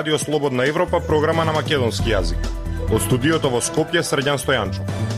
Радио Слободна Европа, програма на македонски јазик. Од студиото во Скопје, Срđан Стојанчов.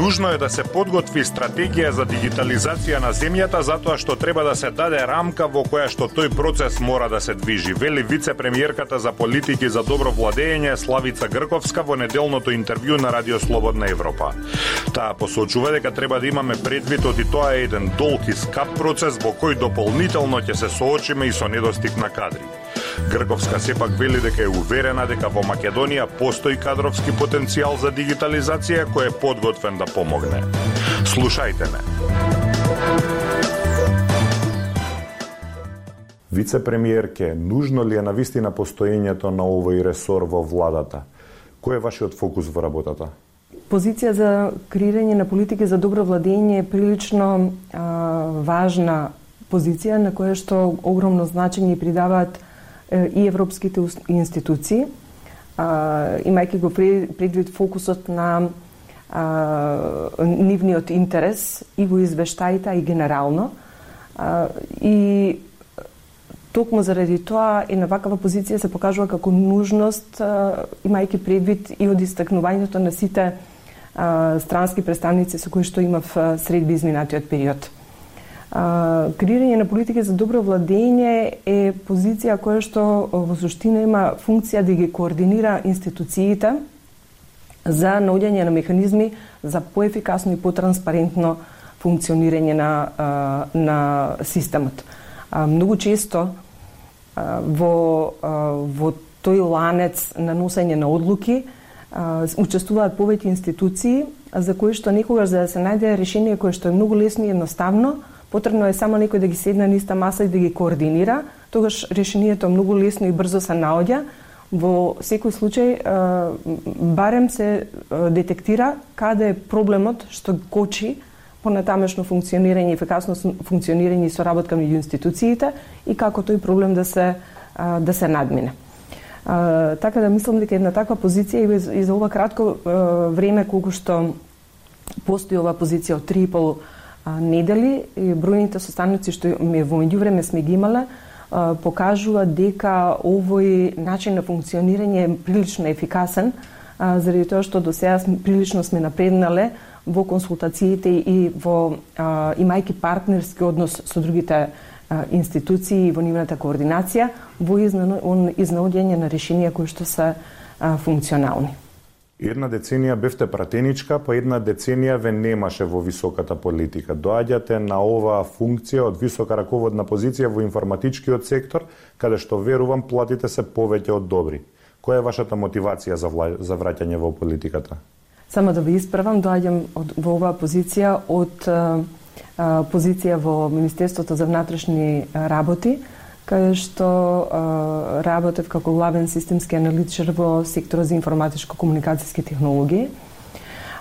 Нужно е да се подготви стратегија за дигитализација на земјата затоа што треба да се даде рамка во која што тој процес мора да се движи, вели вице-премиерката за политики за добро владење Славица Грковска во неделното интервју на Радио Слободна Европа. Таа посочува дека треба да имаме предвид оди тоа е еден долг и скап процес во кој дополнително ќе се соочиме и со недостиг на кадри. Грковска сепак вели дека е уверена дека во Македонија постои кадровски потенцијал за дигитализација кој е подготвен да помогне. Слушајте ме. Вице-премиерке, нужно ли е на вистина постоењето на овој ресор во владата? Кој е вашиот фокус во работата? Позиција за креирање на политики за добро владење е прилично а, важна позиција на која што огромно значење придаваат и европските институции, имајќи го предвид фокусот на нивниот интерес и во извештаите, и генерално. И токму заради тоа и на вакава позиција се покажува како нужност, имајќи предвид и од истакнувањето на сите странски представници со кои што имав сред изминатиот период. А, креирање на политики за добро владење е позиција која што во суштина има функција да ги координира институциите за наоѓање на механизми за поефикасно и потранспарентно функционирање на, на системот. Многу често во, во тој ланец на носење на одлуки учествуваат повеќе институции за кои што некогаш за да се најде решение кое што е многу лесно и едноставно, Потребно е само некој да ги седне на иста маса и да ги координира, тогаш решението многу лесно и брзо се наоѓа. Во секој случај, барем се детектира каде е проблемот што кочи понатамешно функционирање, ефикасно функционирање и соработка меѓу институциите и како тој проблем да се да се надмине. така да мислам дека една таква позиција и за ова кратко време колку што постои ова позиција од 3,5 недели и бројните состаноци што ме во меѓувреме сме ги имале покажува дека овој начин на функционирање е прилично ефикасен заради тоа што до сега прилично сме напреднале во консултациите и во имајки партнерски однос со другите институции и во нивната координација во изнаоѓање на решенија кои што се функционални. Една деценија бевте пратеничка, па една деценија ве немаше во високата политика. Доаѓате на оваа функција од висока раководна позиција во информатичкиот сектор, каде што верувам платите се повеќе од добри. Која е вашата мотивација за, вла... за враќање во политиката? Само да ви исправам, доаѓам од, во оваа позиција од а, позиција во Министерството за внатрешни работи, каде што а, работев како главен системски аналитичар во секторот за информатичко-комуникацијски технологии.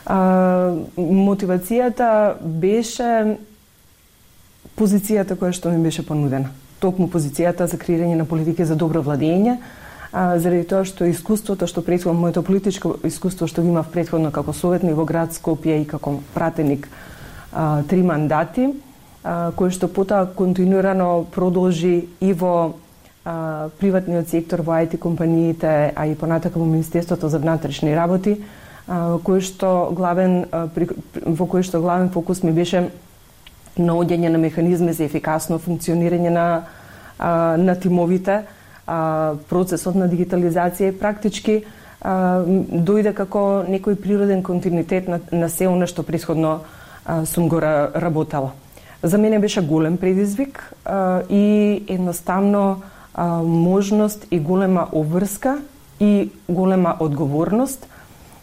А, мотивацијата беше позицијата која што ми беше понудена. Токму позицијата за креирање на политики за добро владење, а, заради тоа што искуството што претходно моето политичко искуство што го имав претходно како советник во град Скопје и како пратеник а, три мандати, кој што потоа континуирано продолжи и во а, приватниот сектор во IT компаниите, а и понатака во Министерството за внатрешни работи, а, кој што главен а, при, во кој што главен фокус ми беше наоѓање на механизми за ефикасно функционирање на а, на тимовите, а, процесот на дигитализација практички а, дојде како некој природен континуитет на, на се она што претходно сум го работала за мене беше голем предизвик а, и едноставно а, можност и голема обврска и голема одговорност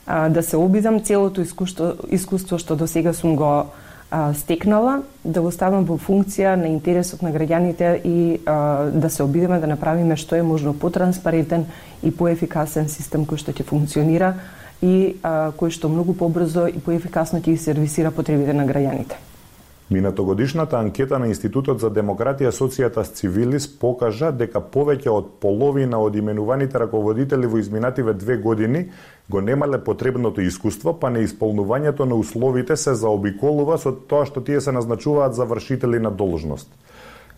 а, да се обидам целото искуство, искуство што до сега сум го а, стекнала, да го ставам во функција на интересот на граѓаните и а, да се обидеме да направиме што е можно потранспарентен и поефикасен систем кој што ќе функционира и а, кој што многу побрзо и поефикасно ќе сервисира потребите на граѓаните. Минатогодишната анкета на Институтот за демократија Социјата Цивилис покажа дека повеќе од половина од именуваните раководители во изминативе две години го немале потребното искуство, па неисполнувањето на условите се заобиколува со тоа што тие се назначуваат за вршители на должност.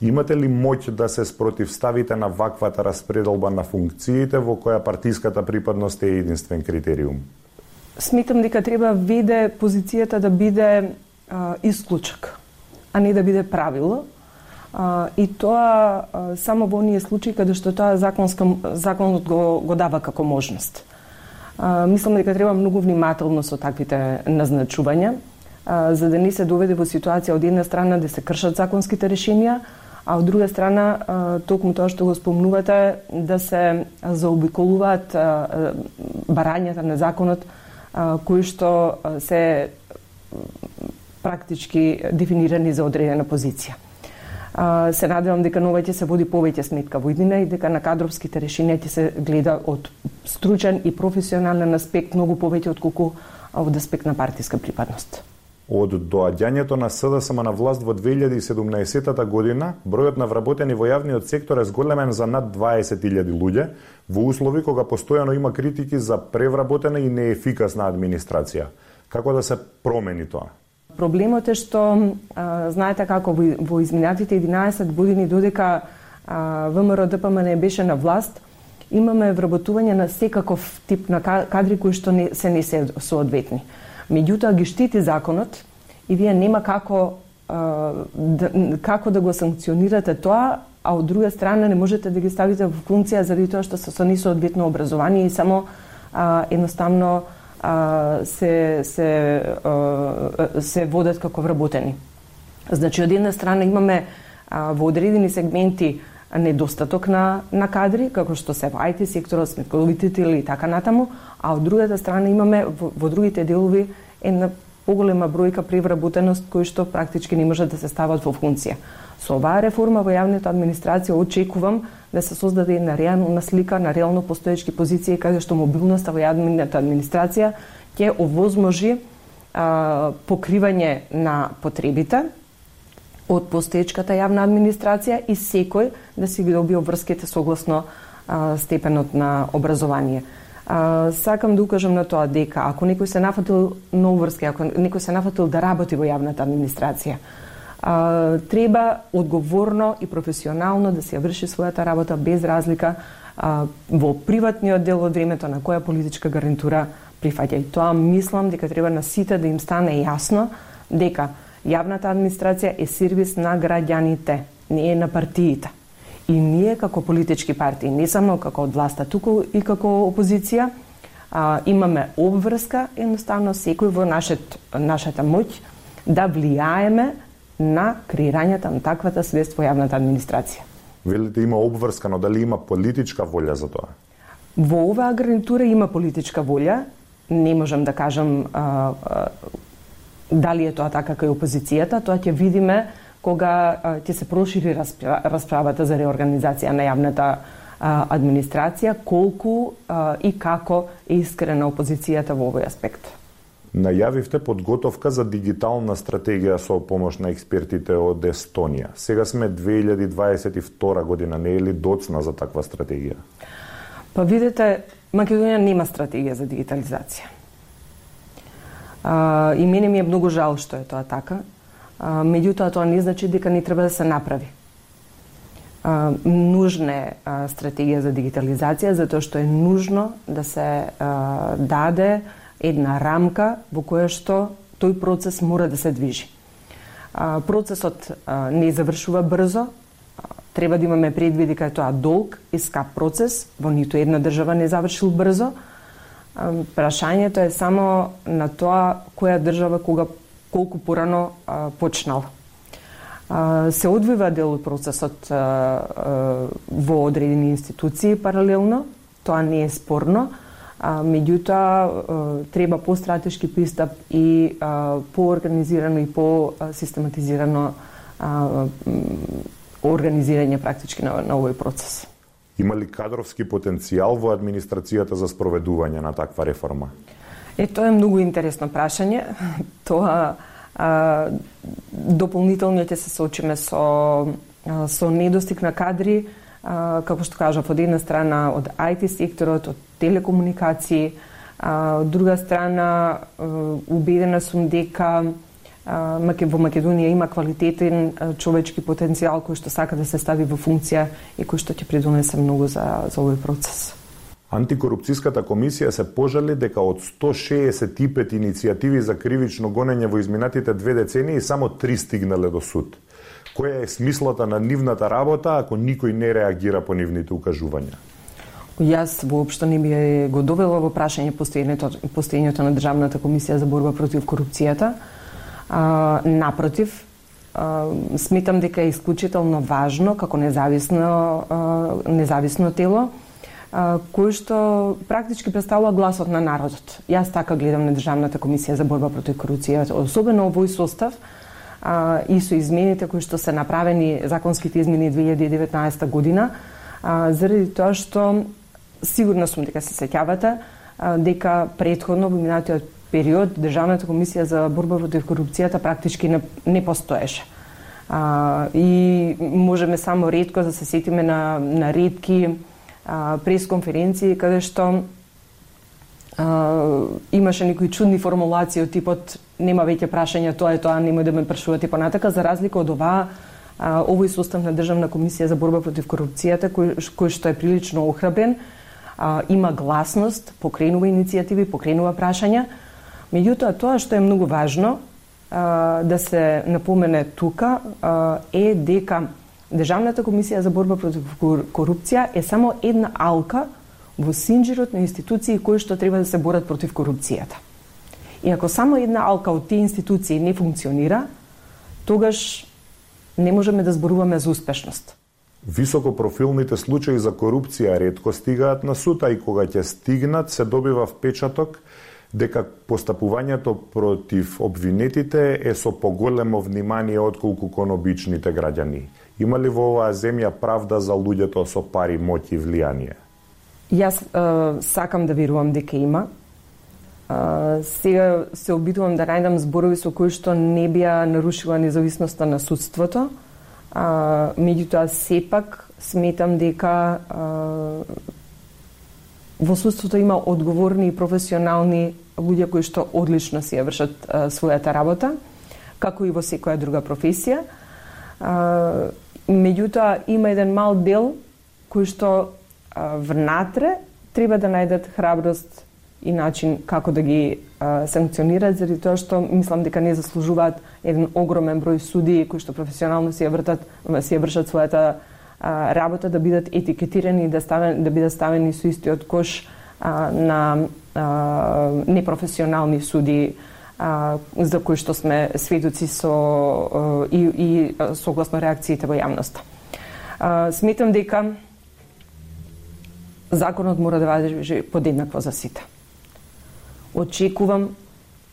Имате ли моќ да се спротивставите на ваквата распределба на функциите во која партиската припадност е единствен критериум? Сметам дека треба веде позицијата да биде а, исклучок, а не да биде правило. А, и тоа а, само во оние случаи каде што тоа законска, законот го, го дава како можност. А, мислам дека треба многу внимателно со таквите назначувања, а, за да не се доведе во ситуација од една страна да се кршат законските решенија, а од друга страна токму тоа што го спомнувате да се заобиколуваат барањата на законот кои што се практички дефинирани за одредена позиција. Се надевам дека нова ќе се води повеќе сметка во иднина и дека на кадровските решенија ќе се гледа од стручен и професионален аспект многу повеќе од колку од аспект на партиска припадност. Од доаѓањето на СДСМ на власт во 2017 година, бројот на вработени во јавниот сектор е зголемен за над 20.000 луѓе, во услови кога постојано има критики за превработена и неефикасна администрација. Како да се промени тоа? Проблемот е што, а, знаете како, во, во изминатите 11 години додека а, ВМРО ДПМН не беше на власт, имаме вработување на секаков тип на кадри кои што не, се не се соодветни. Меѓутоа ги штити законот и вие нема како да, како да го санкционирате тоа, а од друга страна не можете да ги ставите во функција заради тоа што се со нисоодветно образование и само а, едноставно а, се се а, се водат како вработени. Значи од една страна имаме а, во одредени сегменти недостаток на, на кадри, како што се во IT секторот, сметковитители и така натаму, а од другата страна имаме во, во другите делови една поголема бројка превработеност кои што практички не може да се стават во функција. Со оваа реформа во јавната администрација очекувам да се создаде една реална слика на реално постоечки позиции каде што мобилноста во јавната администрација ќе овозможи а, покривање на потребите од постоечката јавна администрација и секој да си ги добие врските согласно а, степенот на образование. А, сакам да укажам на тоа дека ако некој се нафатил на уврски, ако некој се нафатил да работи во јавната администрација, а, треба одговорно и професионално да се врши својата работа без разлика а, во приватниот дел од времето на која политичка гарнитура прифаќа. И тоа мислам дека треба на сите да им стане јасно дека Јавната администрација е сервис на граѓаните, не е на партиите. И ние како политички партии, не само како од власта, туку и како опозиција, а, имаме обврска едноставно секој во нашет, нашата моќ да влијаеме на креирањето на таквата свест во јавната администрација. Велите има обврска, но дали има политичка волја за тоа? Во оваа гарнитура има политичка волја. Не можам да кажам а, а, Дали е тоа така кај опозицијата, тоа ќе видиме кога ќе се прошири расправата за реорганизација на јавната администрација, колку и како е искрена опозицијата во овој аспект. Најавивте подготовка за дигитална стратегија со помош на експертите од Естонија. Сега сме 2022 година, не е ли доцна за таква стратегија? Па видите, Македонија нема стратегија за дигитализација. А, и мене ми е многу жал што е тоа така. Меѓутоа тоа не значи дека не треба да се направи. А, нужна е а, стратегија за дигитализација затоа што е нужно да се а, даде една рамка во која што тој процес мора да се движи. А, процесот а, не завршува брзо, треба да имаме предвид дека е тоа долг и скап процес, во ниту една држава не завршил брзо, Прашањето е само на тоа која држава кога колку порано а, почнал. А, се одвива дел од процесот а, во одредени институции паралелно, тоа не е спорно, а, меѓутоа треба постратешки пристап и поорганизирано и по-систематизирано организирање практички на, на овој процес. Има ли кадровски потенцијал во администрацијата за спроведување на таква реформа? Е, тоа е многу интересно прашање. Тоа а, дополнително ќе се соочиме со, со недостиг на кадри, а, како што кажав, од една страна од IT секторот, од телекомуникации, а, од друга страна убедена сум дека во Македонија има квалитетен човечки потенцијал кој што сака да се стави во функција и кој што ќе придонесе многу за, за овој процес. Антикорупцијската комисија се пожали дека од 165 иницијативи за кривично гонење во изминатите две децении само три стигнале до суд. Која е смислата на нивната работа ако никој не реагира по нивните укажувања? Јас воопшто не би го довела во прашање постоењето, постоењето на Државната комисија за борба против корупцијата. А, напротив, а, сметам дека е исклучително важно како независно, а, независно тело кој што практички представува гласот на народот. Јас така гледам на Државната комисија за борба против корупција. особено овој состав а, и со измените кои што се направени законските измени 2019 година, а, заради тоа што сигурно сум дека се сеќавате дека предходно во минатиот период Државната комисија за борба против корупцијата практички не, не постоеше. А, и можеме само ретко да се сетиме на, на редки пресконференции каде што а, имаше некои чудни формулации од типот нема веќе прашања, тоа е тоа, немој да ме прашувате понатака, за разлика од оваа овој состав на Државна комисија за борба против корупцијата, кој, кој што е прилично охрабрен, а, има гласност, покренува иницијативи, покренува прашања. Меѓутоа, тоа што е многу важно а, да се напомене тука а, е дека Државната комисија за борба против корупција е само една алка во синџирот на институции кои што треба да се борат против корупцијата. И ако само една алка од тие институции не функционира, тогаш не можеме да зборуваме за успешност. Високопрофилните случаи за корупција ретко стигаат на суд, а и кога ќе стигнат се добива впечаток дека постапувањето против обвинетите е со поголемо внимание отколку кон обичните граѓани. Има ли во оваа земја правда за луѓето со пари, моќ и влијание? Јас е, сакам да верувам дека има. Е, сега се обидувам да најдам зборови со кои што не бија нарушила независноста на судството. А, меѓутоа, сепак сметам дека е, во судството има одговорни и професионални луѓе кои што одлично си ја вршат а, својата работа, како и во секоја друга професија. А, Меѓутоа, има еден мал дел кој што а, внатре треба да најдат храброст и начин како да ги а, санкционираат, заради тоа што мислам дека не заслужуваат еден огромен број судии кои што професионално си ја вртат, си ја вршат својата а, работа да бидат етикетирани и да, ставен, да бидат ставени со истиот кош а, на а, непрофесионални суди а, за кои што сме сведоци со и, и согласно реакциите во јавноста. А, сметам дека законот мора да важи подеднакво за сите. Очекувам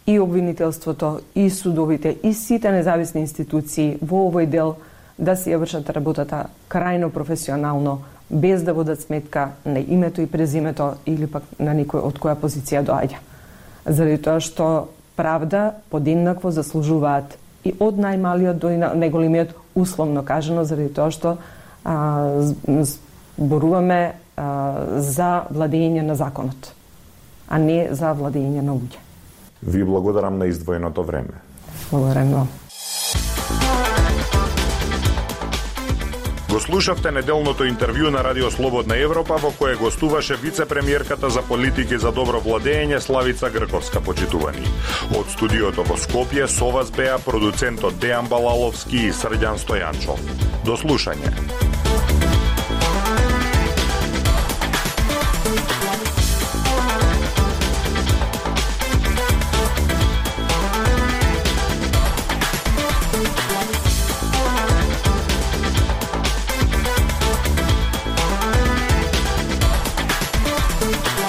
и обвинителството, и судовите, и сите независни институции во овој дел да си ја вршат работата крајно професионално, без да водат сметка на името и презимето или пак на некој од која позиција доаѓа. Заради тоа што правда подеднакво заслужуваат и од најмалиот до најголемиот условно кажано заради тоа што а, зборуваме а, за владење на законот, а не за владење на луѓе. Ви благодарам на издвоеното време. Благодарам вам. Го слушавте неделното интервју на Радио Слободна Европа во кое гостуваше вице-премиерката за политики за добро владење Славица Грковска почитувани. Од студиото во Скопје со вас беа продуцентот Дејан Балаловски и Срдјан Стојанчов. До слушање. Thank you.